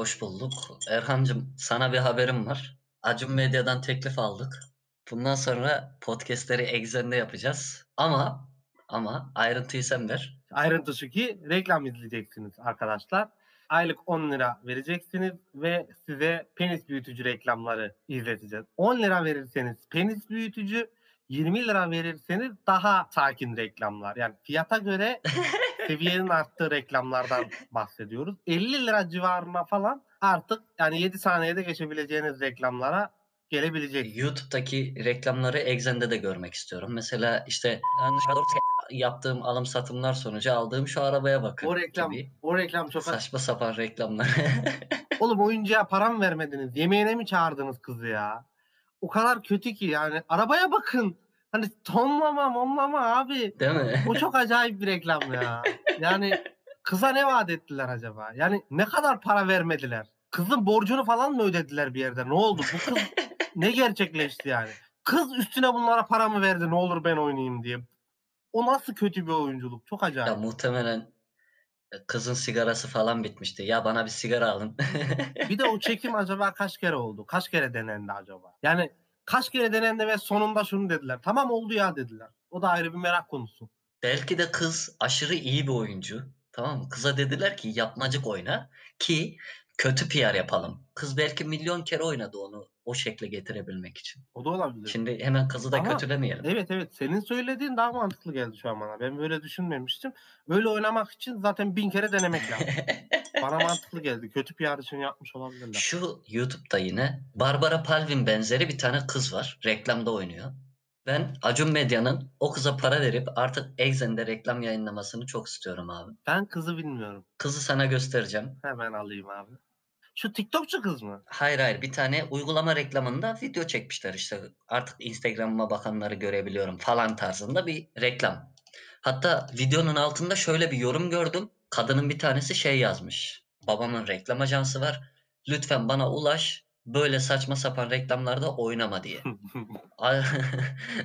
Hoş bulduk. Erhancığım sana bir haberim var. Acun Medya'dan teklif aldık. Bundan sonra podcastleri Exxen'de yapacağız. Ama ama ayrıntıyı sen ver. Ayrıntı şu ki reklam izleyeceksiniz arkadaşlar. Aylık 10 lira vereceksiniz ve size penis büyütücü reklamları izleteceğiz. 10 lira verirseniz penis büyütücü, 20 lira verirseniz daha sakin reklamlar. Yani fiyata göre seviyenin arttığı reklamlardan bahsediyoruz. 50 lira civarına falan artık yani 7 saniyede geçebileceğiniz reklamlara gelebilecek. YouTube'daki reklamları Exxen'de de görmek istiyorum. Mesela işte yaptığım alım satımlar sonucu aldığım şu arabaya bakın. O reklam gibi. o reklam çok Saçma sapan reklamlar. Oğlum oyuncuya para mı vermediniz? Yemeğine mi çağırdınız kızı ya? O kadar kötü ki yani. Arabaya bakın. Hani tonlama monlama abi. Değil mi? O çok acayip bir reklam ya. Yani kıza ne vaat ettiler acaba? Yani ne kadar para vermediler? Kızın borcunu falan mı ödediler bir yerde? Ne oldu? Bu kız ne gerçekleşti yani? Kız üstüne bunlara para mı verdi ne olur ben oynayayım diye. O nasıl kötü bir oyunculuk? Çok acayip. Ya muhtemelen kızın sigarası falan bitmişti. Ya bana bir sigara alın. bir de o çekim acaba kaç kere oldu? Kaç kere denendi acaba? Yani kaç kere denendi ve sonunda şunu dediler. Tamam oldu ya dediler. O da ayrı bir merak konusu. Belki de kız aşırı iyi bir oyuncu. Tamam mı? Kıza dediler ki yapmacık oyna ki kötü PR yapalım. Kız belki milyon kere oynadı onu o şekle getirebilmek için. O da olabilir. Şimdi hemen kızı da Ama kötülemeyelim. Evet evet senin söylediğin daha mantıklı geldi şu an bana. Ben böyle düşünmemiştim. Böyle oynamak için zaten bin kere denemek lazım. bana mantıklı geldi. Kötü PR için yapmış olabilirler. Şu YouTube'da yine Barbara Palvin benzeri bir tane kız var. Reklamda oynuyor. Ben Acun Medya'nın o kıza para verip artık Exxen'de reklam yayınlamasını çok istiyorum abi. Ben kızı bilmiyorum. Kızı sana göstereceğim. Hemen alayım abi. Şu TikTokçu kız mı? Hayır hayır bir tane uygulama reklamında video çekmişler işte artık Instagram'ıma bakanları görebiliyorum falan tarzında bir reklam. Hatta videonun altında şöyle bir yorum gördüm. Kadının bir tanesi şey yazmış. Babamın reklam ajansı var. Lütfen bana ulaş. Böyle saçma sapan reklamlarda oynama diye.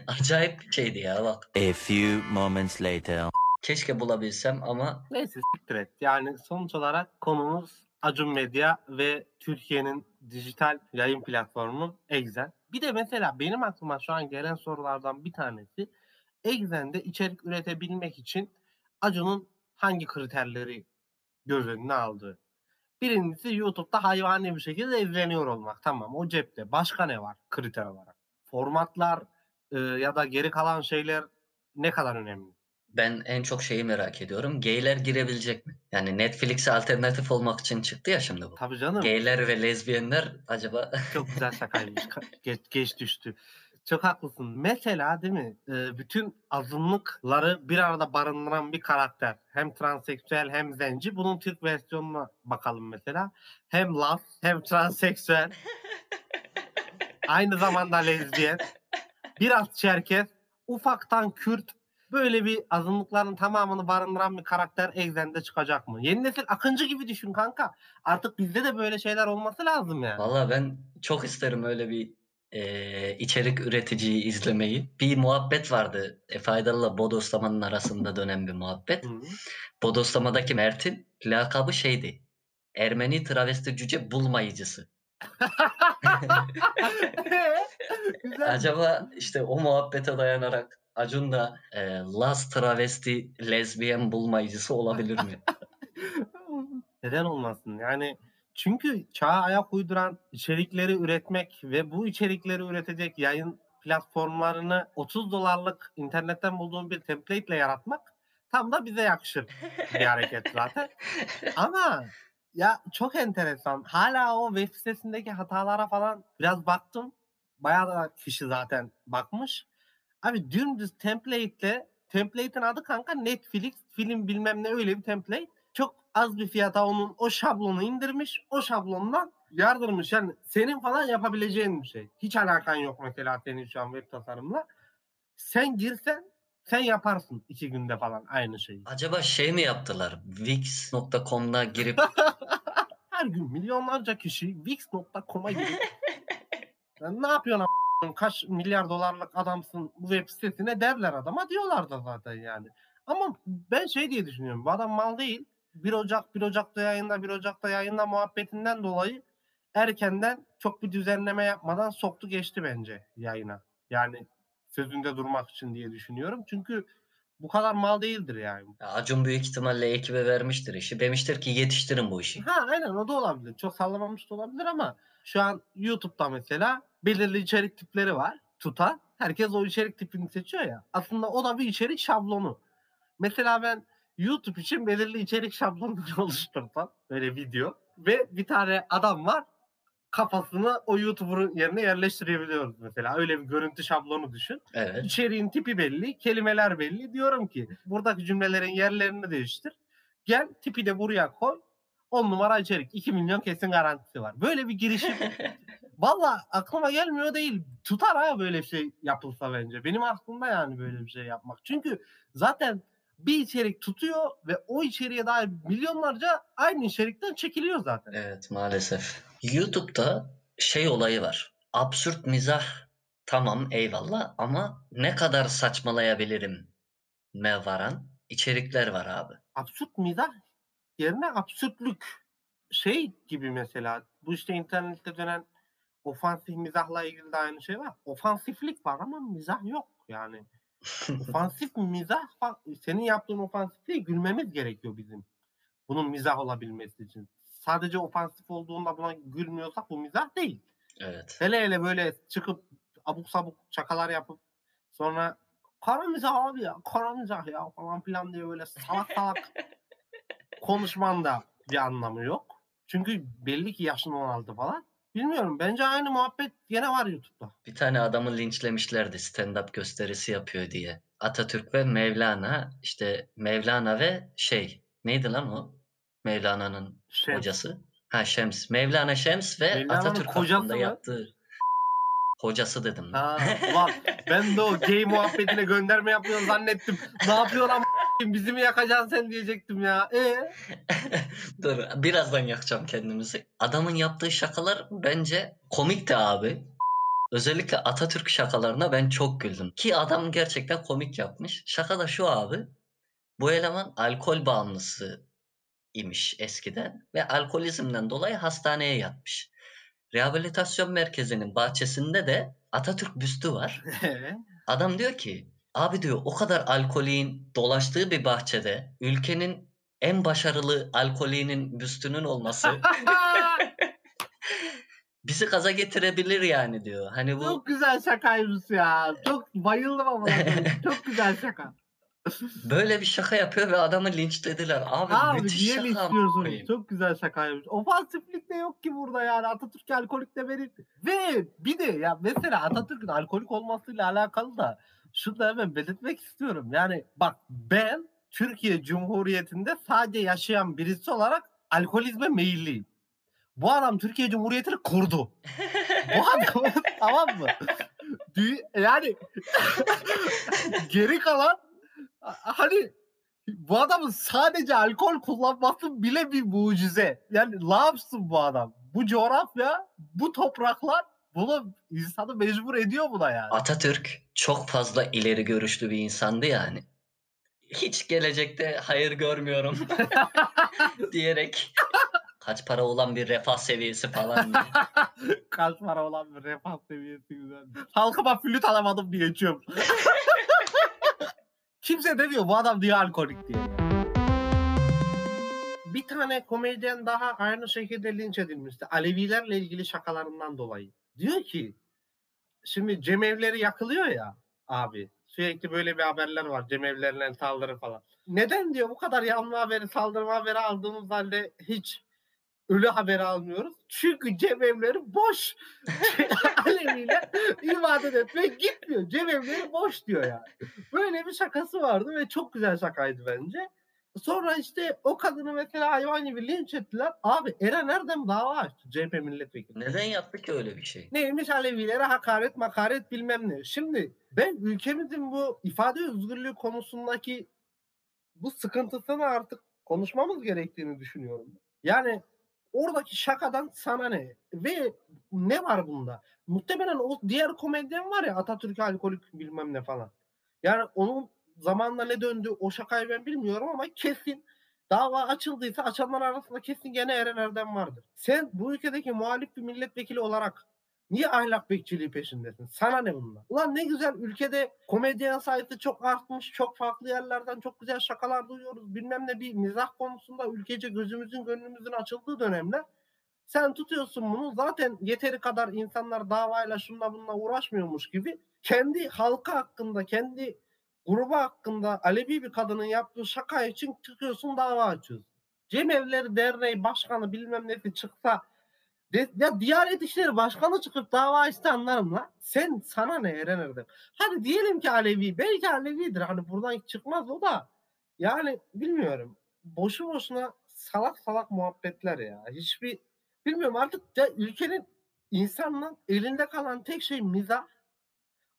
Acayip bir şeydi ya bak. A few moments later. Keşke bulabilsem ama Neyse siktir et. Yani sonuç olarak konumuz Acun Medya ve Türkiye'nin dijital yayın platformu Exen. Bir de mesela benim aklıma şu an gelen sorulardan bir tanesi Exen'de içerik üretebilmek için Acun'un hangi kriterleri göz önüne aldığı. Birincisi YouTube'da hayvani bir şekilde izleniyor olmak. Tamam o cepte. Başka ne var kriter olarak? Formatlar e, ya da geri kalan şeyler ne kadar önemli? ben en çok şeyi merak ediyorum. Gayler girebilecek mi? Yani Netflix'e alternatif olmak için çıktı ya şimdi bu. Tabii canım. Gayler ve lezbiyenler acaba Çok güzel şakaymış. Ka- geç, geç düştü. Çok haklısın. Mesela değil mi? e, bütün azınlıkları bir arada barındıran bir karakter. Hem transseksüel hem zenci. Bunun Türk versiyonuna bakalım mesela. Hem las hem transseksüel. Aynı zamanda lezbiyen. Biraz Çerkez. Ufaktan Kürt. Böyle bir azınlıkların tamamını barındıran bir karakter Exen'de çıkacak mı? Yeni nesil Akıncı gibi düşün kanka. Artık bizde de böyle şeyler olması lazım yani. Valla ben çok isterim öyle bir e, içerik üreticiyi izlemeyi. Bir muhabbet vardı. E, Faydalı'la Bodoslaman'ın arasında dönen bir muhabbet. Hı. Bodoslamadaki Mert'in lakabı şeydi. Ermeni travesti cüce bulmayıcısı. Acaba işte o muhabbete dayanarak Acun da e, Las travesti lezbiyen bulmayıcısı olabilir mi? Neden olmasın? Yani çünkü çağa ayak uyduran içerikleri üretmek ve bu içerikleri üretecek yayın platformlarını 30 dolarlık internetten bulduğum bir template ile yaratmak tam da bize yakışır bir hareket zaten. Ama ya çok enteresan. Hala o web sitesindeki hatalara falan biraz baktım. Bayağı da kişi zaten bakmış. Abi dümdüz template ile template'in adı kanka Netflix film bilmem ne öyle bir template. Çok az bir fiyata onun o şablonu indirmiş. O şablondan yardırmış. Yani senin falan yapabileceğin bir şey. Hiç alakan yok mesela senin şu an web tasarımla. Sen girsen sen yaparsın iki günde falan aynı şeyi. Acaba şey mi yaptılar? Wix.com'da girip Her gün milyonlarca kişi Wix.com'a girip "Sen ne yapıyorsun a**ım? kaç milyar dolarlık adamsın bu web sitesine derler adama diyorlar da zaten yani. Ama ben şey diye düşünüyorum bu adam mal değil. 1 Ocak 1 Ocak'ta yayında 1 Ocak'ta yayında muhabbetinden dolayı erkenden çok bir düzenleme yapmadan soktu geçti bence yayına. Yani sözünde durmak için diye düşünüyorum. Çünkü bu kadar mal değildir yani. Ya Acun büyük ihtimalle ekibe vermiştir işi. Demiştir ki yetiştirin bu işi. Ha aynen o da olabilir. Çok sallamamış da olabilir ama şu an YouTube'da mesela belirli içerik tipleri var. Tuta. Herkes o içerik tipini seçiyor ya. Aslında o da bir içerik şablonu. Mesela ben YouTube için belirli içerik şablonu oluşturdum. Böyle video. Ve bir tane adam var. Kafasını o YouTuber'ın yerine yerleştirebiliyoruz mesela. Öyle bir görüntü şablonu düşün. Evet. İçeriğin tipi belli, kelimeler belli. Diyorum ki buradaki cümlelerin yerlerini değiştir. Gel tipi de buraya koy. 10 numara içerik. 2 milyon kesin garantisi var. Böyle bir girişim. Valla aklıma gelmiyor değil. Tutar ha böyle bir şey yapılsa bence. Benim aklımda yani böyle bir şey yapmak. Çünkü zaten bir içerik tutuyor ve o içeriğe dair milyonlarca aynı içerikten çekiliyor zaten. Evet maalesef. YouTube'da şey olayı var. Absürt mizah tamam eyvallah ama ne kadar saçmalayabilirim me varan içerikler var abi. absürt mizah yerine absürtlük şey gibi mesela bu işte internette dönen ofansif mizahla ilgili de aynı şey var. Ofansiflik var ama mizah yok yani. Ofansif mizah senin yaptığın ofansifliğe gülmemiz gerekiyor bizim. Bunun mizah olabilmesi için. Sadece ofansif olduğunda buna gülmüyorsak bu mizah değil. Evet. Hele hele böyle çıkıp abuk sabuk şakalar yapıp sonra kara mizah abi ya kara mizah ya falan filan diye böyle salak salak konuşman da bir anlamı yok. Çünkü belli ki yaşın 16 falan. Bilmiyorum bence aynı muhabbet gene var YouTube'da. Bir tane adamı linçlemişlerdi stand-up gösterisi yapıyor diye. Atatürk ve Mevlana işte Mevlana ve şey neydi lan o? Mevlana'nın Şey, hocası. Ha Şems. Mevlana Şems ve Mevlana'nın Atatürk hakkında mı? yaptığı hocası dedim. Ha, ulan ben de o gay muhabbetine gönderme yapıyorsun zannettim. Ne yapıyorsun ama bizi mi yakacaksın sen diyecektim ya. E Dur birazdan yakacağım kendimizi. Adamın yaptığı şakalar bence komikti abi. Özellikle Atatürk şakalarına ben çok güldüm. Ki adam gerçekten komik yapmış. Şaka da şu abi. Bu eleman alkol bağımlısı imiş eskiden ve alkolizmden dolayı hastaneye yatmış. Rehabilitasyon merkezinin bahçesinde de Atatürk büstü var. Adam diyor ki abi diyor o kadar alkolin dolaştığı bir bahçede ülkenin en başarılı alkolinin büstünün olması bizi gaza getirebilir yani diyor. Hani bu Çok güzel şakaymış ya. Çok bayıldım ama. Çok güzel şaka. böyle bir şaka yapıyor ve adamı linçlediler. Abi, Abi müthiş niye şaka. Çok güzel şakaymış. Ofansiflik de yok ki burada yani. Atatürk alkolik de benim. Ve bir de ya mesela Atatürk'ün alkolik olmasıyla alakalı da şunu da hemen belirtmek istiyorum. Yani bak ben Türkiye Cumhuriyeti'nde sadece yaşayan birisi olarak alkolizme meyilliyim. Bu adam Türkiye Cumhuriyeti'ni kurdu. Bu adam tamam mı? Yani geri kalan hani bu adamın sadece alkol kullanması bile bir mucize. Yani ne yapsın bu adam? Bu coğrafya, bu topraklar bunu insanı mecbur ediyor buna yani. Atatürk çok fazla ileri görüşlü bir insandı yani. Hiç gelecekte hayır görmüyorum diyerek kaç para olan bir refah seviyesi falan. Kaç para olan bir refah seviyesi güzel. Halkıma flüt alamadım diye içiyorum. Kimse demiyor bu adam niye alkolik diye. Bir tane komedyen daha aynı şekilde linç edilmişti. Alevilerle ilgili şakalarından dolayı. Diyor ki şimdi cemevleri yakılıyor ya abi. Sürekli böyle bir haberler var. Cemevlerine saldırı falan. Neden diyor bu kadar yanma haberi, saldırma haberi aldığımız halde hiç ölü haberi almıyoruz. Çünkü cemevleri boş. Aleviler ibadet etmek gitmiyor. Cemevleri boş diyor yani. Böyle bir şakası vardı ve çok güzel şakaydı bence. Sonra işte o kadını mesela hayvan gibi linç ettiler. Abi Eren Erdem dava açtı CHP milletvekili. Neden yaptı ki öyle bir şey? Neymiş Alevilere hakaret makaret bilmem ne. Şimdi ben ülkemizin bu ifade özgürlüğü konusundaki bu sıkıntısını artık konuşmamız gerektiğini düşünüyorum. Yani oradaki şakadan sana ne? Ve ne var bunda? Muhtemelen o diğer komedyen var ya Atatürk alkolik bilmem ne falan. Yani onun zamanla ne döndü o şakayı ben bilmiyorum ama kesin Dava açıldıysa açanlar arasında kesin gene Eren Erdem vardır. Sen bu ülkedeki muhalif bir milletvekili olarak niye ahlak bekçiliği peşindesin? Sana ne bunlar? Ulan ne güzel ülkede komedyen sayısı çok artmış. Çok farklı yerlerden çok güzel şakalar duyuyoruz. Bilmem ne bir mizah konusunda ülkece gözümüzün gönlümüzün açıldığı dönemler. Sen tutuyorsun bunu zaten yeteri kadar insanlar davayla şunla bununla uğraşmıyormuş gibi kendi halka hakkında, kendi grubu hakkında Alevi bir kadının yaptığı şaka için çıkıyorsun dava açıyorsun. Cemevleri Derneği Başkanı bilmem nesi çıksa de, ya Diyanet İşleri Başkanı çıkıp dava açsa anlarım lan. Sen sana ne Eren Erdem? Hadi diyelim ki Alevi. Belki Alevidir. Hani buradan çıkmaz o da. Yani bilmiyorum. Boşu boşuna salak salak muhabbetler ya. Hiçbir bilmiyorum artık ya ülkenin insanın elinde kalan tek şey mizah.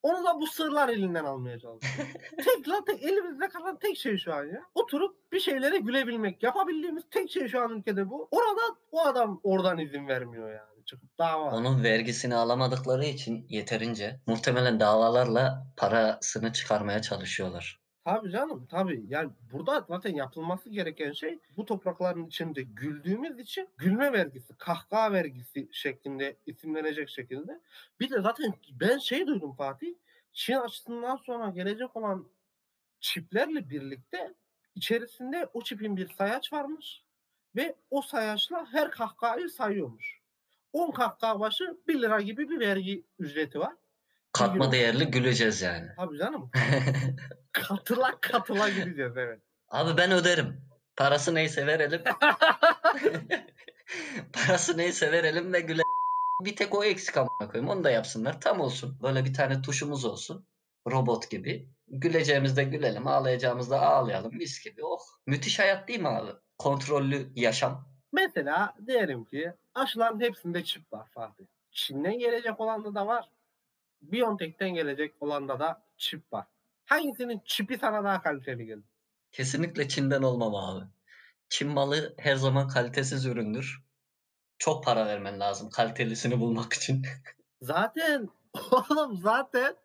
Onu da bu sırlar elinden almaya çalışıyor. tek lan tek elimizde kalan tek şey şu an ya. Oturup bir şeylere gülebilmek. Yapabildiğimiz tek şey şu an ülkede bu. Orada o adam oradan izin vermiyor yani. Çıkıp dava. Onun vergisini alamadıkları için yeterince muhtemelen davalarla parasını çıkarmaya çalışıyorlar. Tabii canım tabii. Yani burada zaten yapılması gereken şey bu toprakların içinde güldüğümüz için gülme vergisi, kahkaha vergisi şeklinde isimlenecek şekilde. Bir de zaten ben şey duydum Fatih. Çin açısından sonra gelecek olan çiplerle birlikte içerisinde o çipin bir sayaç varmış ve o sayaçla her kahkahayı sayıyormuş. 10 kahkaha başı 1 lira gibi bir vergi ücreti var. Katma değerli güleceğiz yani. Tabii canım. katıla katıla gideceğiz evet. Abi ben öderim. Parası neyse verelim. Parası neyse verelim ve güle. Bir tek o eksik amına koyayım. Onu da yapsınlar. Tam olsun. Böyle bir tane tuşumuz olsun. Robot gibi. Güleceğimizde gülelim. Ağlayacağımızda ağlayalım. Mis gibi. Oh. Müthiş hayat değil mi abi? Kontrollü yaşam. Mesela diyelim ki aşıların hepsinde çip var Fatih. Çin'den gelecek olanda da var. BioNTech'ten gelecek olanda da çip var. Hangisinin çipi sana daha kaliteli gelir? Kesinlikle Çin'den olmam abi. Çin malı her zaman kalitesiz üründür. Çok para vermen lazım kalitelisini bulmak için. Zaten oğlum zaten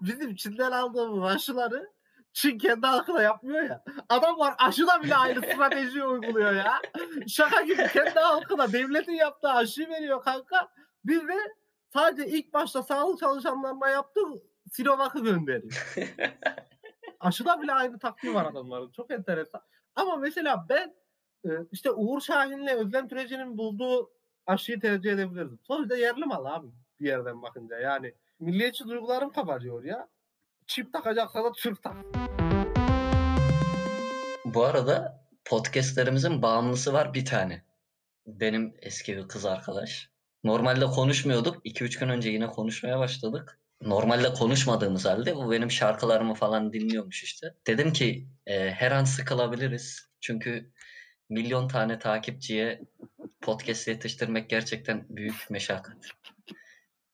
bizim Çin'den aldığımız aşıları Çin kendi halkına yapmıyor ya. Adamlar aşıda bile aynı stratejiyi uyguluyor ya. Şaka gibi kendi halkına devletin yaptığı aşıyı veriyor kanka. Bir de sadece ilk başta sağlık çalışanlarına yaptığı Sinovac'ı gönderiyor. Aşıda bile aynı taktiği var adamların. Çok enteresan. Ama mesela ben e, işte Uğur Şahin'le Özlem Türeci'nin bulduğu aşıyı tercih edebilirdim. Sonuçta yerli mal abi bir yerden bakınca. Yani milliyetçi duygularım kabarıyor ya. Çip takacaksa da Türk tak. Bu arada podcastlerimizin bağımlısı var bir tane. Benim eski bir kız arkadaş. Normalde konuşmuyorduk. 2-3 gün önce yine konuşmaya başladık. Normalde konuşmadığımız halde bu benim şarkılarımı falan dinliyormuş işte. Dedim ki e, her an sıkılabiliriz. Çünkü milyon tane takipçiye podcast yetiştirmek gerçekten büyük meşakkat.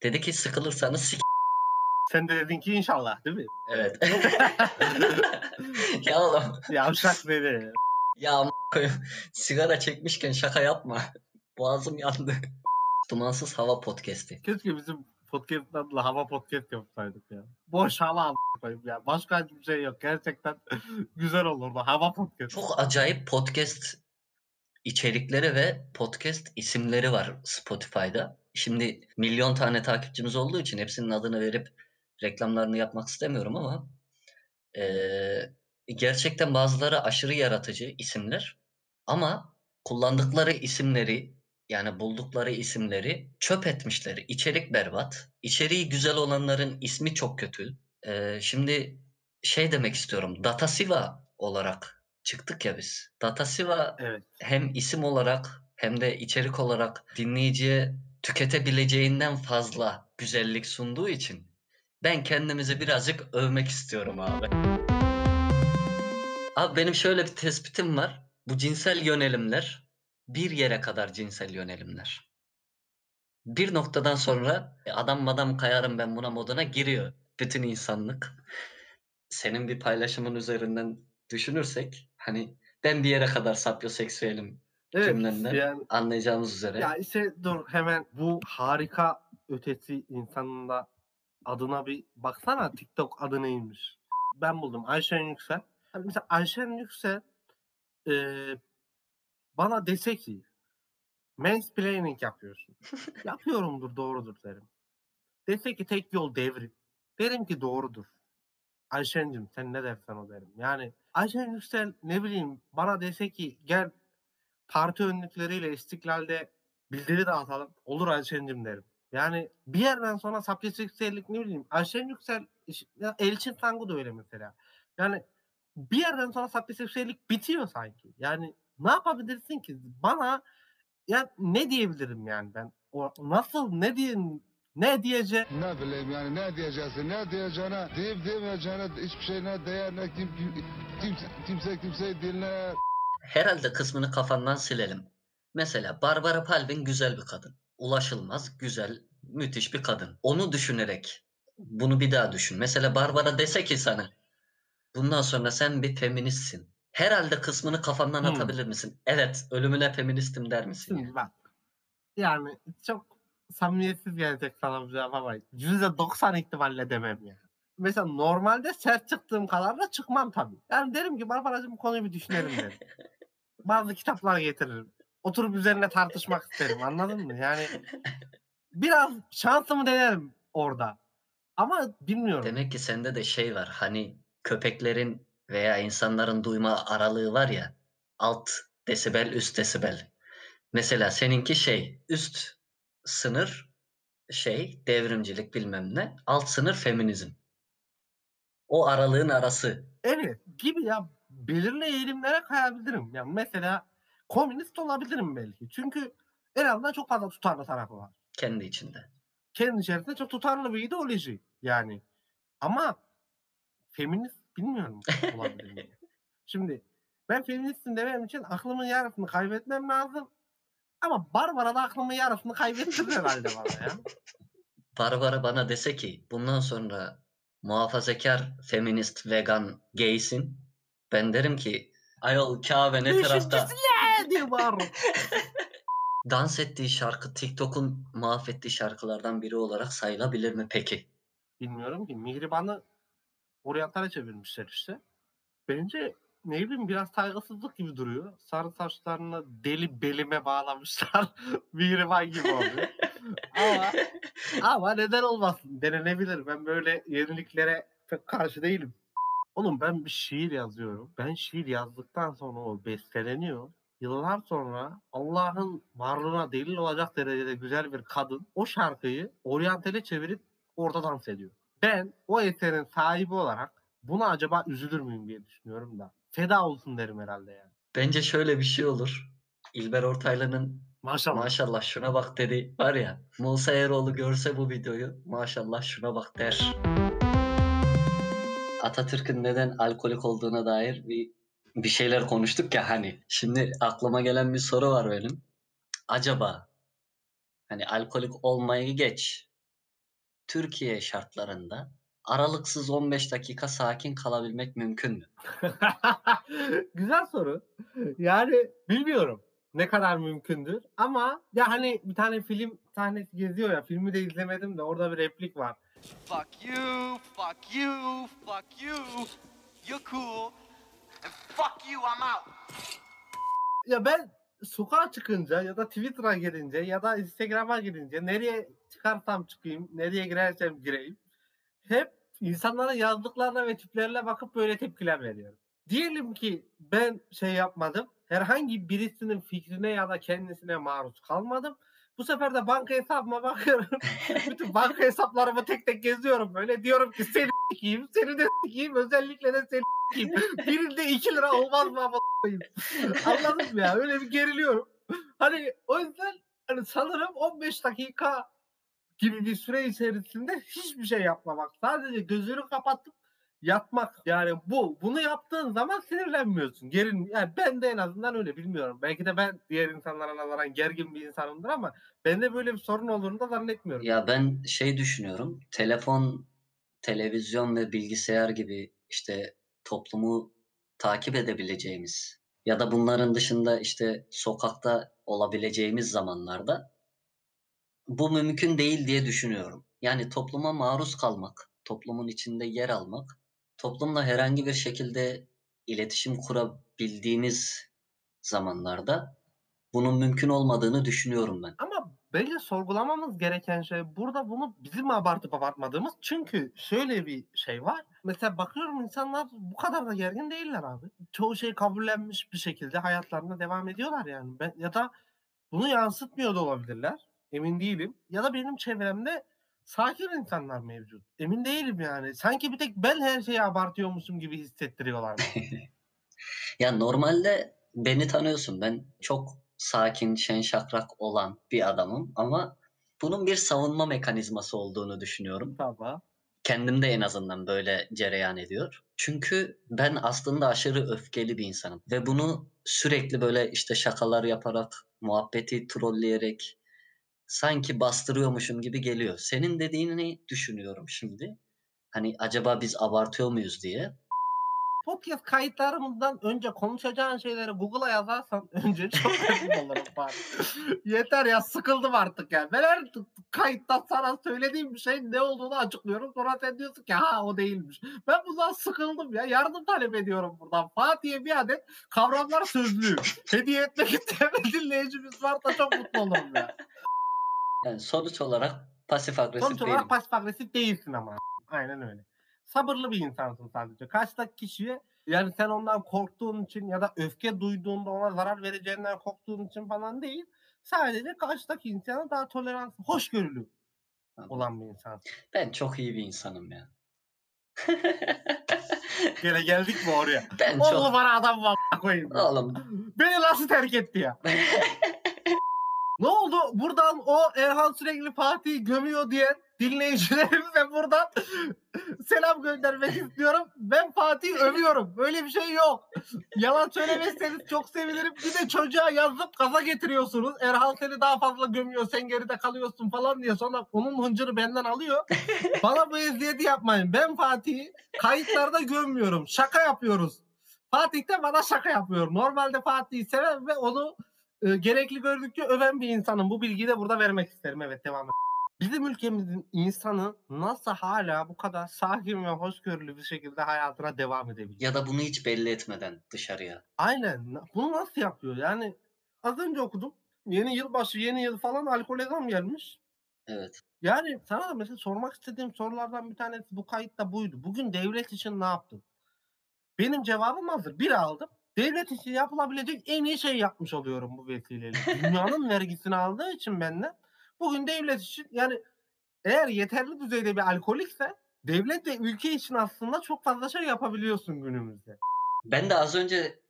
Dedi ki sıkılırsanız sik Sen de dedin ki inşallah değil mi? Evet. ya oğlum Yavşak dedi. ya koyayım. sigara çekmişken şaka yapma. Boğazım yandı. Dumansız Hava Podcast'i. Keşke bizim podcast'ın adıyla hava podcast yapsaydık ya. Boş hava a- koyayım ya. Başka hiçbir şey yok. Gerçekten güzel olurdu. Hava podcast. Çok acayip podcast içerikleri ve podcast isimleri var Spotify'da. Şimdi milyon tane takipçimiz olduğu için hepsinin adını verip reklamlarını yapmak istemiyorum ama eee, gerçekten bazıları aşırı yaratıcı isimler ama kullandıkları isimleri yani buldukları isimleri çöp etmişler. İçerik berbat. İçeriği güzel olanların ismi çok kötü. Eee, şimdi şey demek istiyorum. Datasiva olarak çıktık ya biz. Datasiva Evet. hem isim olarak hem de içerik olarak dinleyiciye tüketebileceğinden fazla güzellik sunduğu için ben kendimizi birazcık övmek istiyorum abi. Abi benim şöyle bir tespitim var. Bu cinsel yönelimler bir yere kadar cinsel yönelimler. Bir noktadan sonra e, adam madam kayarım ben buna moduna giriyor. Bütün insanlık. Senin bir paylaşımın üzerinden düşünürsek hani ben bir yere kadar sapyoseksüelim Evet. cümlenden Yani anlayacağımız üzere. Ya işte dur hemen bu harika ötesi insanın da adına bir baksana TikTok adı neymiş. Ben buldum Ayşen Yüksel. Mesela Ayşen Yüksel eee, bana dese ki mansplaining yapıyorsun. Yapıyorumdur, doğrudur derim. Dese ki tek yol devrim. Derim ki doğrudur. Ayşen'cim sen ne dersen o derim. Yani Ayşen Yüksel ne bileyim bana dese ki gel parti önlükleriyle istiklalde bildiri dağıtalım. Olur Ayşen'cim derim. Yani bir yerden sonra sapyoseksüellik ne bileyim Ayşen Yüksel Elçin Sangu da öyle mesela. Yani bir yerden sonra sapyoseksüellik bitiyor sanki. Yani ne yapabilirsin ki? Bana ya ne diyebilirim yani ben? O nasıl ne diyeyim ne diyeceğim? Ne bileyim yani ne diyeceksin ne diyeceğine deyip demeyeceğine hiçbir şey ne değer ne kim, kim, kimse, kimse kimseyi dinler. Herhalde kısmını kafandan silelim. Mesela Barbara Palvin güzel bir kadın. Ulaşılmaz, güzel, müthiş bir kadın. Onu düşünerek bunu bir daha düşün. Mesela Barbara dese ki sana bundan sonra sen bir feministsin. Herhalde kısmını kafandan Hmm. atabilir misin? Evet, ölümüne feministim der misin? Şimdi bak. Yani çok samimiyetsiz gelecek sana bu cevap ama %90 ihtimalle demem yani. Mesela normalde sert çıktığım kadar da çıkmam tabii. Yani derim ki Barbaracığım bu konuyu bir düşünelim derim. Bazı kitaplar getiririm. Oturup üzerine tartışmak isterim anladın mı? Yani biraz şansımı denerim orada. Ama bilmiyorum. Demek ki sende de şey var. Hani köpeklerin veya insanların duyma aralığı var ya. Alt desibel, üst desibel. Mesela seninki şey, üst sınır şey, devrimcilik bilmem ne. Alt sınır feminizm. O aralığın arası. Evet gibi ya belirli eğilimlere kayabilirim. Yani mesela komünist olabilirim belki. Çünkü en azından çok fazla tutarlı tarafı var. Kendi içinde. Kendi içerisinde çok tutarlı bir ideoloji yani. Ama feminist bilmiyorum olabilir mi? Şimdi ben feministim demem için aklımın yarısını kaybetmem lazım. Ama Barbara da aklımın yarısını kaybettirir herhalde bana ya. Barbara bana dese ki bundan sonra muhafazakar, feminist, vegan, gaysin. Ben derim ki ayol Kabe ne tarafta? Diye bağırırım. Dans ettiği şarkı TikTok'un mahvettiği şarkılardan biri olarak sayılabilir mi peki? Bilmiyorum ki. Mihriban'ı oryantale çevirmişler işte. Bence ne bileyim biraz saygısızlık gibi duruyor. Sarı saçlarını deli belime bağlamışlar. Mihriban gibi oluyor. ama, ama neden olmasın? Denenebilir. Ben böyle yeniliklere pek karşı değilim. Oğlum ben bir şiir yazıyorum. Ben şiir yazdıktan sonra o besteleniyor. Yıllar sonra Allah'ın varlığına delil olacak derecede güzel bir kadın o şarkıyı oryantale çevirip orada dans ediyor. Ben o eserin sahibi olarak buna acaba üzülür müyüm diye düşünüyorum da. Feda olsun derim herhalde yani. Bence şöyle bir şey olur. İlber Ortaylı'nın Maşallah. maşallah şuna bak dedi var ya Musa Eroğlu görse bu videoyu maşallah şuna bak der. Atatürk'ün neden alkolik olduğuna dair bir bir şeyler konuştuk ya hani. Şimdi aklıma gelen bir soru var benim. Acaba hani alkolik olmayı geç. Türkiye şartlarında aralıksız 15 dakika sakin kalabilmek mümkün mü? Güzel soru. Yani bilmiyorum ne kadar mümkündür ama ya hani bir tane film sahnesi geziyor ya filmi de izlemedim de orada bir replik var. Fuck you, fuck you, fuck you. You're cool. And fuck you, I'm out. Ya ben sokağa çıkınca ya da Twitter'a girince ya da Instagram'a girince nereye çıkarsam çıkayım, nereye girersem gireyim hep insanların yazdıklarına ve tiplerine bakıp böyle tepkiler veriyorum. Diyelim ki ben şey yapmadım, herhangi birisinin fikrine ya da kendisine maruz kalmadım. Bu sefer de banka hesabıma bakıyorum. Bütün banka hesaplarımı tek tek geziyorum böyle. Diyorum ki seni s**eyim, seni de s**eyim, özellikle de seni s**eyim. Birinde 2 lira olmaz mı ama? Anladın mı ya? Öyle bir geriliyorum. Hani o yüzden hani sanırım 15 dakika gibi bir süre içerisinde hiçbir şey yapmamak. Sadece gözünü kapatıp yatmak. Yani bu. Bunu yaptığın zaman sinirlenmiyorsun. Gerin, yani ben de en azından öyle bilmiyorum. Belki de ben diğer insanlara nazaran gergin bir insanımdır ama bende böyle bir sorun olduğunu da zannetmiyorum. Ya ben şey düşünüyorum. Telefon, televizyon ve bilgisayar gibi işte toplumu takip edebileceğimiz ya da bunların dışında işte sokakta olabileceğimiz zamanlarda bu mümkün değil diye düşünüyorum. Yani topluma maruz kalmak, toplumun içinde yer almak, toplumla herhangi bir şekilde iletişim kurabildiğiniz zamanlarda bunun mümkün olmadığını düşünüyorum ben. Ama bence sorgulamamız gereken şey burada bunu bizim abartıp abartmadığımız. Çünkü şöyle bir şey var. Mesela bakıyorum insanlar bu kadar da gergin değiller abi. Çoğu şey kabullenmiş bir şekilde hayatlarına devam ediyorlar yani. Ben, ya da bunu yansıtmıyor da olabilirler. Emin değilim. Ya da benim çevremde sakin insanlar mevcut. Emin değilim yani. Sanki bir tek ben her şeyi abartıyormuşum gibi hissettiriyorlar. Ya normalde beni tanıyorsun. Ben çok sakin, şen şakrak olan bir adamım ama bunun bir savunma mekanizması olduğunu düşünüyorum. Tamam. Kendimde en azından böyle cereyan ediyor. Çünkü ben aslında aşırı öfkeli bir insanım ve bunu sürekli böyle işte şakalar yaparak, muhabbeti trolleyerek sanki bastırıyormuşum gibi geliyor. Senin dediğini düşünüyorum şimdi. Hani acaba biz abartıyor muyuz diye. Podcast kayıtlarımızdan önce konuşacağın şeyleri Google'a yazarsan önce çok memnun olurum Fatih. Yeter ya sıkıldım artık ya. Ben her kayıtta sana söylediğim bir şey ne olduğunu açıklıyorum. Sonra sen diyorsun ki ha o değilmiş. Ben bundan sıkıldım ya. Yardım talep ediyorum buradan. Fatih'e bir adet kavramlar sözlüğü. Hediye etmek isteyen dinleyicimiz varsa çok mutlu olurum ya. Yani sonuç olarak pasif agresif Sonuç değilim. olarak pasif agresif değilsin ama. Aynen öyle. Sabırlı bir insansın sadece. Karşıdaki kişiye yani sen ondan korktuğun için ya da öfke duyduğunda ona zarar vereceğinden korktuğun için falan değil. Sadece karşıdaki insana daha tolerans, hoşgörülü olan bir insan. Ben çok iyi bir insanım ya. Gene geldik mi oraya? Ben Oğlum çok... bana adam var koyayım. Oğlum Beni nasıl terk etti ya? ne oldu? Buradan o Erhan sürekli Fatih'i gömüyor diyen dinleyicilerimize buradan selam göndermek istiyorum. Ben Fatih'i övüyorum. Böyle bir şey yok. Yalan söylemezseniz çok sevinirim. Bir de çocuğa yazıp gaza getiriyorsunuz. Erhan seni daha fazla gömüyor. Sen geride kalıyorsun falan diye. Sonra onun hıncını benden alıyor. Bana bu eziyeti yapmayın. Ben Fatih'i kayıtlarda gömmüyorum. Şaka yapıyoruz. Fatih de bana şaka yapıyor. Normalde Fatih'i seven ve onu e, gerekli gördükçe öven bir insanım. Bu bilgiyi de burada vermek isterim. Evet devam et. Bizim ülkemizin insanı nasıl hala bu kadar sakin ve hoşgörülü bir şekilde hayatına devam edebiliyor? ya da bunu hiç belli etmeden dışarıya. Aynen. Bunu nasıl yapıyor? Yani az önce okudum. Yeni yılbaşı, yeni yıl falan alkole zam gelmiş. Evet. Yani sana da mesela sormak istediğim sorulardan bir tanesi bu kayıtta buydu. Bugün devlet için ne yaptın? Benim cevabım hazır. Bir aldım. Devlet için yapılabilecek en iyi şey yapmış oluyorum bu vesileyle. Dünyanın vergisini aldığı için benden. Bugün devlet için yani eğer yeterli düzeyde bir alkolikse devlet de ülke için aslında çok fazla şey yapabiliyorsun günümüzde. Ben de az önce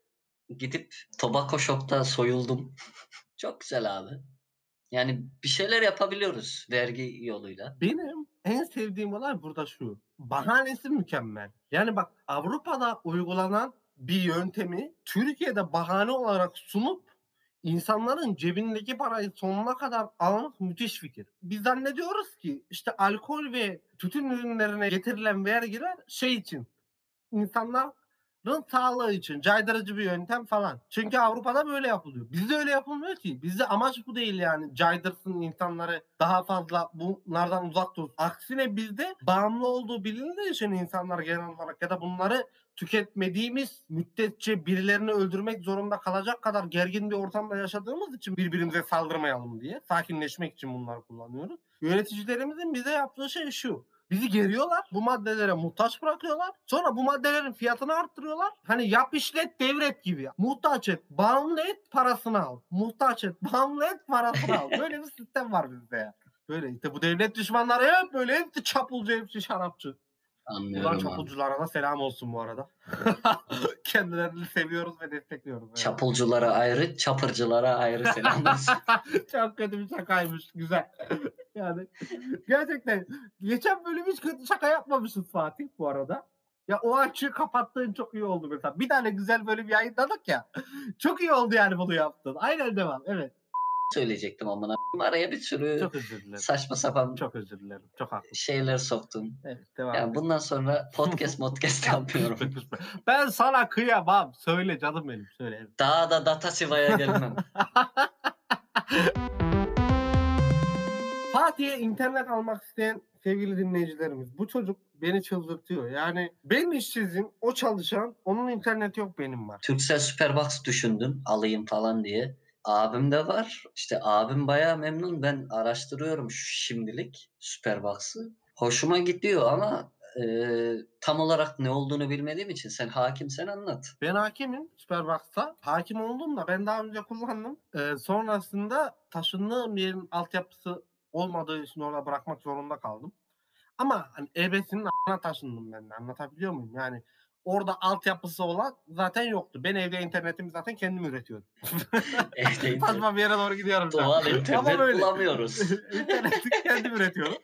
gidip Tobacco Shop'ta soyuldum. Çok güzel abi. Yani bir şeyler yapabiliyoruz vergi yoluyla. Benim en sevdiğim olay burada şu. Bahanesi mükemmel. Yani bak Avrupa'da uygulanan bir yöntemi Türkiye'de bahane olarak sunup insanların cebindeki parayı sonuna kadar almak müthiş fikir. Biz zannediyoruz ki işte alkol ve tütün ürünlerine getirilen vergiler şey için insanların sağlığı için caydırıcı bir yöntem falan. Çünkü Avrupa'da böyle yapılıyor. Bizde öyle yapılmıyor ki. Bizde amaç bu değil yani. Caydırsın insanları daha fazla bunlardan uzak tutsun. Aksine bizde bağımlı olduğu bilindiği için insanlar genel olarak ya da bunları tüketmediğimiz müddetçe birilerini öldürmek zorunda kalacak kadar gergin bir ortamda yaşadığımız için birbirimize saldırmayalım diye sakinleşmek için bunları kullanıyoruz. Yöneticilerimizin bize yaptığı şey şu. Bizi geriyorlar. Bu maddelere muhtaç bırakıyorlar. Sonra bu maddelerin fiyatını arttırıyorlar. Hani yap işlet devret gibi. Muhtaç et. Bağımlı et parasını al. Muhtaç et. Bağımlı et parasını al. Böyle bir sistem var bizde ya. Böyle işte bu devlet düşmanları hep böyle hepsi çapulcu hepsi şarapçı. Buradan Anlıyorum abi. çapulculara da selam olsun bu arada. Kendilerini seviyoruz ve destekliyoruz. Evet. Çapulculara ayrı, çapırcılara ayrı selam olsun. Çok kötü bir şakaymış. Güzel. yani gerçekten geçen bölüm hiç kötü şaka yapmamışız Fatih bu arada. Ya o açığı kapattığın çok iyi oldu mesela. Bir tane güzel bölüm yayınladık ya. Çok iyi oldu yani bunu yaptın. Aynen devam. Evet. Söyleyecektim amına. Araya bir sürü Çok özür dilerim. saçma sapan Çok özür dilerim. Çok haklı. şeyler soktun. Evet devam. Yani bundan sonra podcast modcast yapmıyorum. ben sana kıyamam. Söyle canım benim. Söyle. Daha da data sivaya gelmem. Fatih diye internet almak isteyen sevgili dinleyicilerimiz bu çocuk beni çıldırtıyor. Yani ben işsizim, o çalışan, onun interneti yok benim var. Turkcell Superbox düşündüm alayım falan diye. Abim de var. İşte abim bayağı memnun. Ben araştırıyorum şimdilik Superbox'ı. Hoşuma gidiyor ama e, tam olarak ne olduğunu bilmediğim için sen hakimsen anlat. Ben hakimim Superbox'ta. Hakim oldum da ben daha önce kullandım. Ee, sonrasında taşındığım yerin altyapısı olmadığı için orada bırakmak zorunda kaldım. Ama hani ebesinin a**ına taşındım ben de anlatabiliyor muyum? Yani orada altyapısı olan zaten yoktu. Ben evde internetimi zaten kendim üretiyordum. Evde Saçma bir yere doğru gidiyorum. doğal Ama internet böyle. bulamıyoruz. İnterneti kendim üretiyorum.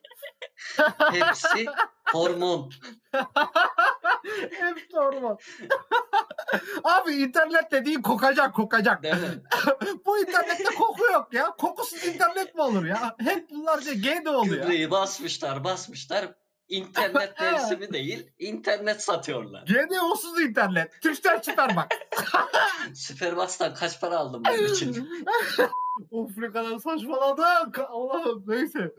Hepsi hormon. Hep sorma. Abi internet dediğin kokacak kokacak. Değil mi? Bu internette koku yok ya. Kokusuz internet mi olur ya? Hep bunlarca G de oluyor. Gübreyi basmışlar basmışlar. İnternet mevsimi değil. internet satıyorlar. GDO'suz internet. Türkcell çıkar bak. Superbox'tan kaç para aldım bunun için? of ne kadar saçmaladık. Allah'ım neyse.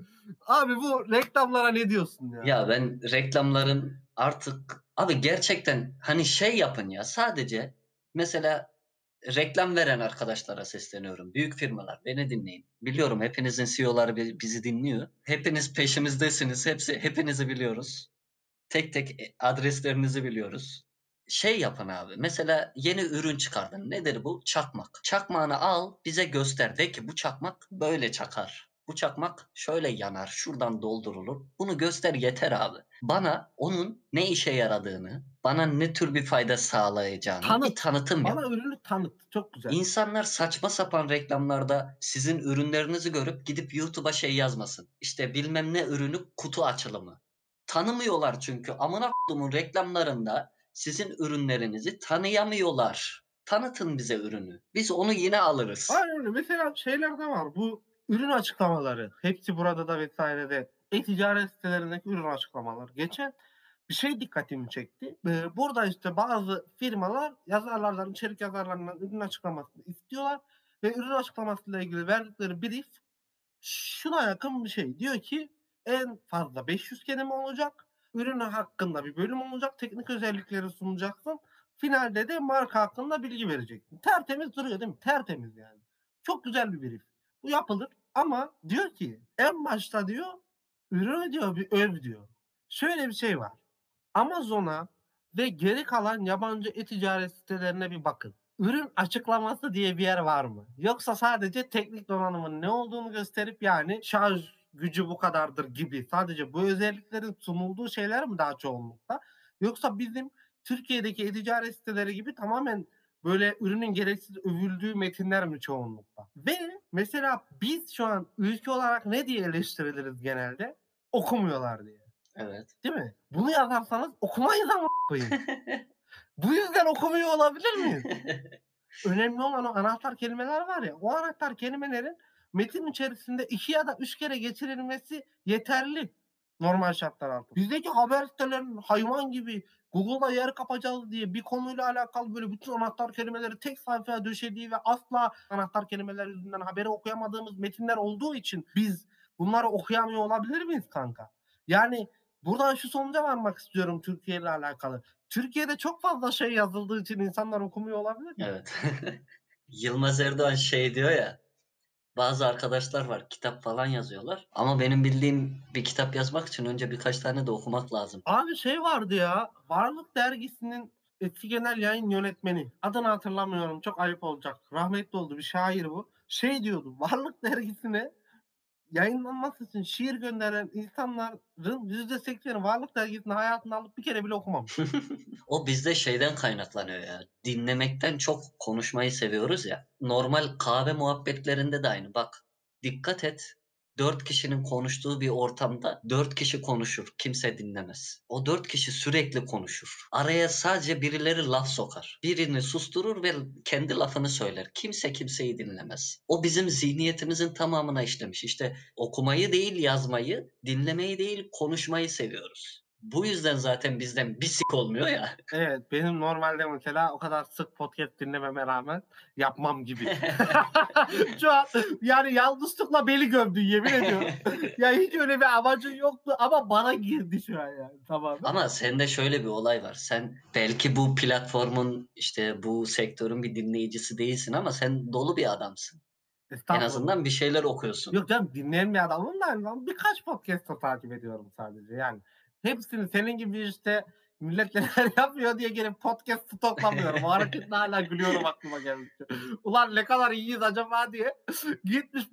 Abi bu reklamlara ne diyorsun ya? Ya ben reklamların artık abi gerçekten hani şey yapın ya sadece mesela reklam veren arkadaşlara sesleniyorum. Büyük firmalar beni dinleyin. Biliyorum hepinizin CEO'ları bi- bizi dinliyor. Hepiniz peşimizdesiniz. Hepsi hepinizi biliyoruz. Tek tek e, adreslerinizi biliyoruz. Şey yapın abi. Mesela yeni ürün çıkardın. Nedir bu? Çakmak. Çakmağını al, bize göster. De ki bu çakmak böyle çakar. Bu çakmak şöyle yanar, şuradan doldurulur. Bunu göster yeter abi. Bana onun ne işe yaradığını, bana ne tür bir fayda sağlayacağını Tanıt. bir tanıtım yap. Bana ürünü tanıt. Çok güzel. İnsanlar saçma sapan reklamlarda sizin ürünlerinizi görüp gidip YouTube'a şey yazmasın. İşte bilmem ne ürünü kutu açılımı. Tanımıyorlar çünkü. Amına kodumun reklamlarında sizin ürünlerinizi tanıyamıyorlar. Tanıtın bize ürünü. Biz onu yine alırız. Aynen öyle. Mesela şeyler de var. Bu ürün açıklamaları. Hepsi burada da vesairede. E-ticaret sitelerindeki ürün açıklamaları. Geçen bir şey dikkatimi çekti. Ee, burada işte bazı firmalar yazarlardan, içerik yazarlarından ürün açıklamasını istiyorlar. Ve ürün açıklamasıyla ilgili verdikleri brief şuna yakın bir şey. Diyor ki en fazla 500 kelime olacak. Ürün hakkında bir bölüm olacak. Teknik özellikleri sunacaksın. Finalde de marka hakkında bilgi vereceksin. Tertemiz duruyor değil mi? Tertemiz yani. Çok güzel bir brief. Bu yapılır ama diyor ki en başta diyor ürünü diyor bir öv diyor. Şöyle bir şey var. Amazon'a ve geri kalan yabancı e-ticaret sitelerine bir bakın. Ürün açıklaması diye bir yer var mı? Yoksa sadece teknik donanımın ne olduğunu gösterip yani şarj gücü bu kadardır gibi sadece bu özelliklerin sunulduğu şeyler mi daha çoğunlukta? Yoksa bizim Türkiye'deki e-ticaret siteleri gibi tamamen böyle ürünün gereksiz övüldüğü metinler mi çoğunlukta? Ve mesela biz şu an ülke olarak ne diye eleştiriliriz genelde? Okumuyorlar diye. Evet. Değil mi? Bunu yazarsanız okumayız ama koyayım. Bu yüzden okumuyor olabilir miyiz? Önemli olan o anahtar kelimeler var ya. O anahtar kelimelerin metin içerisinde iki ya da üç kere geçirilmesi yeterli. Normal şartlar altında. Bizdeki haber sitelerinin hayvan gibi Google'da yer kapacağız diye bir konuyla alakalı böyle bütün anahtar kelimeleri tek sayfaya döşediği ve asla anahtar kelimeler yüzünden haberi okuyamadığımız metinler olduğu için biz bunları okuyamıyor olabilir miyiz kanka? Yani buradan şu sonuca varmak istiyorum Türkiye ile alakalı. Türkiye'de çok fazla şey yazıldığı için insanlar okumuyor olabilir mi? Evet. Yılmaz Erdoğan şey diyor ya. Bazı arkadaşlar var kitap falan yazıyorlar. Ama benim bildiğim bir kitap yazmak için önce birkaç tane de okumak lazım. Abi şey vardı ya. Varlık dergisinin eski genel yayın yönetmeni. Adını hatırlamıyorum. Çok ayıp olacak. Rahmetli oldu. Bir şair bu. Şey diyordu. Varlık dergisine yayınlanması için şiir gönderen insanların %80'i Varlık dergisini hayatında alıp bir kere bile okumamış. O bizde şeyden kaynaklanıyor ya. Dinlemekten çok konuşmayı seviyoruz ya. Normal kahve muhabbetlerinde de aynı. Bak dikkat et. Dört kişinin konuştuğu bir ortamda dört kişi konuşur. Kimse dinlemez. O dört kişi sürekli konuşur. Araya sadece birileri laf sokar. Birini susturur ve kendi lafını söyler. Kimse kimseyi dinlemez. O bizim zihniyetimizin tamamına işlemiş. İşte okumayı değil yazmayı, dinlemeyi değil konuşmayı seviyoruz. Bu yüzden zaten bizden bir sik olmuyor ya. Evet benim normalde mesela o kadar sık podcast dinlememe rağmen yapmam gibi. Şu an yani yalnızlıkla beni gömdün yemin ediyorum. ya hiç öyle bir amacın yoktu ama bana girdi şu an yani tamam. Ama sende şöyle bir olay var. Sen belki bu platformun işte bu sektörün bir dinleyicisi değilsin ama sen dolu bir adamsın. En azından bir şeyler okuyorsun. Yok canım dinleyen bir adamım da ben birkaç podcast'ı takip ediyorum sadece yani. Hepsini senin gibi işte millet neler yapıyor diye gelip podcast stoklamıyorum. O hareketle hala gülüyorum aklıma geldikçe. Ulan ne kadar iyiyiz acaba diye gitmiş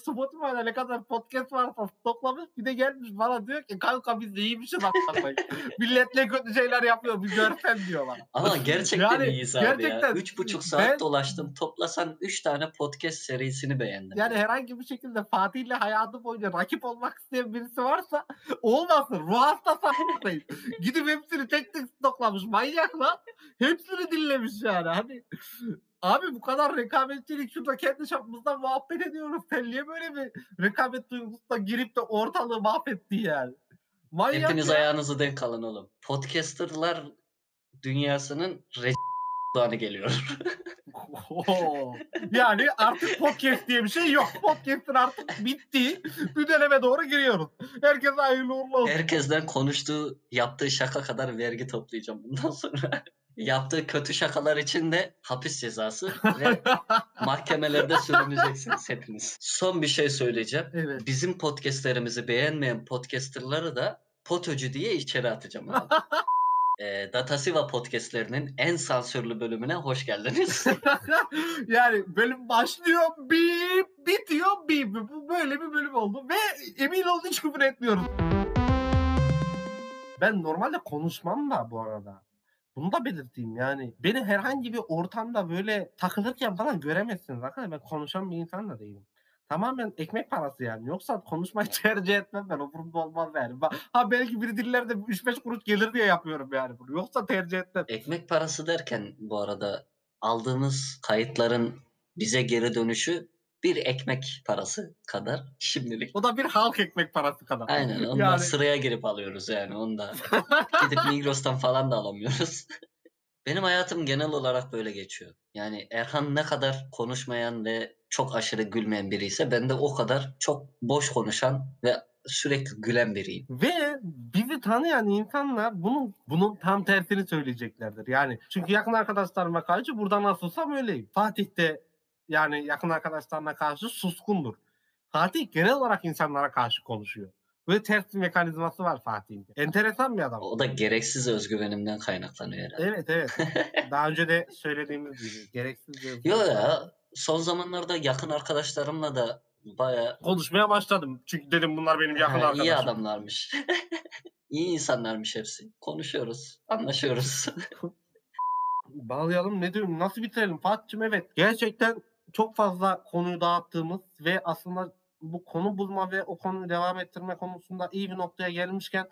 Spotify'da ne kadar podcast varsa stoklamış bir de gelmiş bana diyor ki kanka biz de iyiymişiz aslında. millet ne kötü şeyler yapıyor bir görsen diyor bana. Ama gerçekten Yani iyiyiz abi ya. gerçekten Üç buçuk saat ben- dolaştım. Toplasan üç tane podcast serisini beğendim. Yani herhangi bir şekilde Fatih'le hayatı boyunca rakip olmak isteyen birisi varsa olmasın. Ruh hastası. Gidip hepsini tek tek stoklamış. Manyak lan. Hepsini dinlemiş yani. Hani Abi bu kadar rekabetçilik şurada kendi çapımızda muhabbet ediyoruz. Sen niye böyle bir rekabet duygusuna girip de ortalığı mahvettin yani? Manyak Hepiniz ya. ayağınızı denk alın oğlum. Podcasterlar dünyasının re anı geliyor. Yani artık podcast diye bir şey yok. Podcast'ın artık bitti. Bir döneme doğru giriyoruz. Herkese hayırlı uğurlu olsun. Herkesten konuştuğu, yaptığı şaka kadar vergi toplayacağım bundan sonra. Yaptığı kötü şakalar için de hapis cezası ve mahkemelerde sürüneceksiniz hepiniz. Son bir şey söyleyeceğim. evet. Bizim podcastlerimizi beğenmeyen podcasterları da potöcü diye içeri atacağım abi. Ee, Datasiva podcastlerinin en sansürlü bölümüne hoş geldiniz. yani bölüm başlıyor bip bitiyor bip. Bu böyle bir bölüm oldu ve emin olun hiç küfür etmiyoruz. Ben normalde konuşmam da bu arada. Bunu da belirteyim yani. Beni herhangi bir ortamda böyle takılırken falan göremezsiniz arkadaşlar. Ben konuşan bir insan da değilim. Tamamen ekmek parası yani. Yoksa konuşmayı tercih etmem ben. Umurumda olmaz yani. Ha belki biri diller de 3-5 kuruş gelir diye yapıyorum yani bunu. Yoksa tercih etmem. Ekmek parası derken bu arada aldığımız kayıtların bize geri dönüşü bir ekmek parası kadar şimdilik. O da bir halk ekmek parası kadar. Aynen ondan Yani- sıraya girip alıyoruz yani onu da. Gidip Migros'tan falan da alamıyoruz. Benim hayatım genel olarak böyle geçiyor. Yani Erhan ne kadar konuşmayan ve çok aşırı gülmeyen biri ise ben de o kadar çok boş konuşan ve sürekli gülen biriyim. Ve bizi tanıyan insanlar bunun bunun tam tersini söyleyeceklerdir. Yani çünkü yakın arkadaşlarıma karşı burada nasılsam öyleyim. Fatih de yani yakın arkadaşlarına karşı suskundur. Fatih genel olarak insanlara karşı konuşuyor. Böyle ters bir mekanizması var Fatih'in. Enteresan bir adam. O da gereksiz özgüvenimden kaynaklanıyor herhalde. Evet evet. Daha önce de söylediğimiz gibi gereksiz bir Yo ya son zamanlarda yakın arkadaşlarımla da baya Konuşmaya başladım. Çünkü dedim bunlar benim yakın arkadaşım. iyi adamlarmış. iyi insanlarmış hepsi. Konuşuyoruz, anlaşıyoruz. Bağlayalım ne diyorum nasıl bitirelim Fatih'cim evet gerçekten çok fazla konuyu dağıttığımız ve aslında bu konu bulma ve o konuyu devam ettirme konusunda iyi bir noktaya gelmişken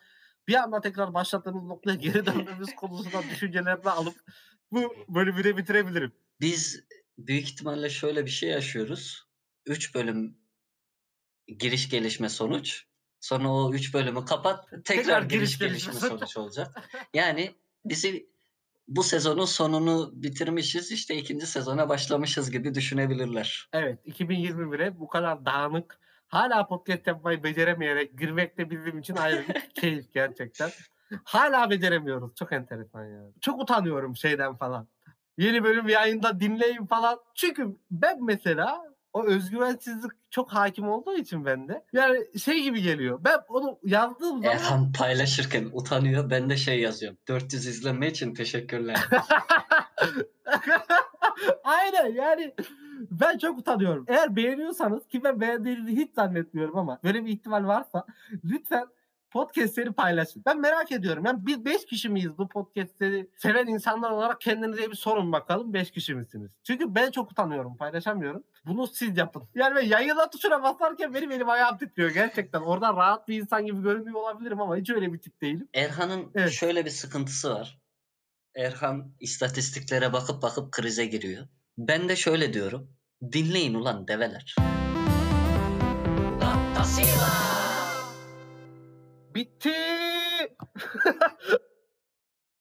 bir anda tekrar başladığımız noktaya geri dönmemiz konusunda düşüncelerini alıp bu bölümü de bitirebilirim. Biz büyük ihtimalle şöyle bir şey yaşıyoruz. 3 bölüm giriş gelişme sonuç. Sonra o 3 bölümü kapat. Tekrar, Tekrar giriş, giriş gelişme gelişme sonuç olacak. Yani bizi bu sezonun sonunu bitirmişiz. işte ikinci sezona başlamışız gibi düşünebilirler. Evet 2021'e bu kadar dağınık hala podcast yapmayı beceremeyerek girmek de bizim için ayrı bir keyif gerçekten. Hala beceremiyoruz. Çok enteresan yani. Çok utanıyorum şeyden falan. Yeni bölüm yayında dinleyin falan. Çünkü ben mesela o özgüvensizlik çok hakim olduğu için bende. Yani şey gibi geliyor. Ben onu yazdığım zaman Erhan paylaşırken utanıyor. Ben de şey yazıyorum. 400 izlenme için teşekkürler. Aynen yani ben çok utanıyorum. Eğer beğeniyorsanız ki ben beğendiğinizi hiç zannetmiyorum ama böyle bir ihtimal varsa lütfen podcastleri paylaşın. Ben merak ediyorum. Yani biz 5 kişi miyiz bu podcastleri seven insanlar olarak kendinize bir sorun bakalım 5 kişi misiniz? Çünkü ben çok utanıyorum paylaşamıyorum. Bunu siz yapın. Yani ben yayınla tuşuna basarken benim elim ayağım titriyor gerçekten. Oradan rahat bir insan gibi görünüyor olabilirim ama hiç öyle bir tip değilim. Erhan'ın Evet. şöyle bir sıkıntısı var. Erhan istatistiklere bakıp bakıp krize giriyor. Ben de şöyle diyorum. Dinleyin ulan develer. Bitti.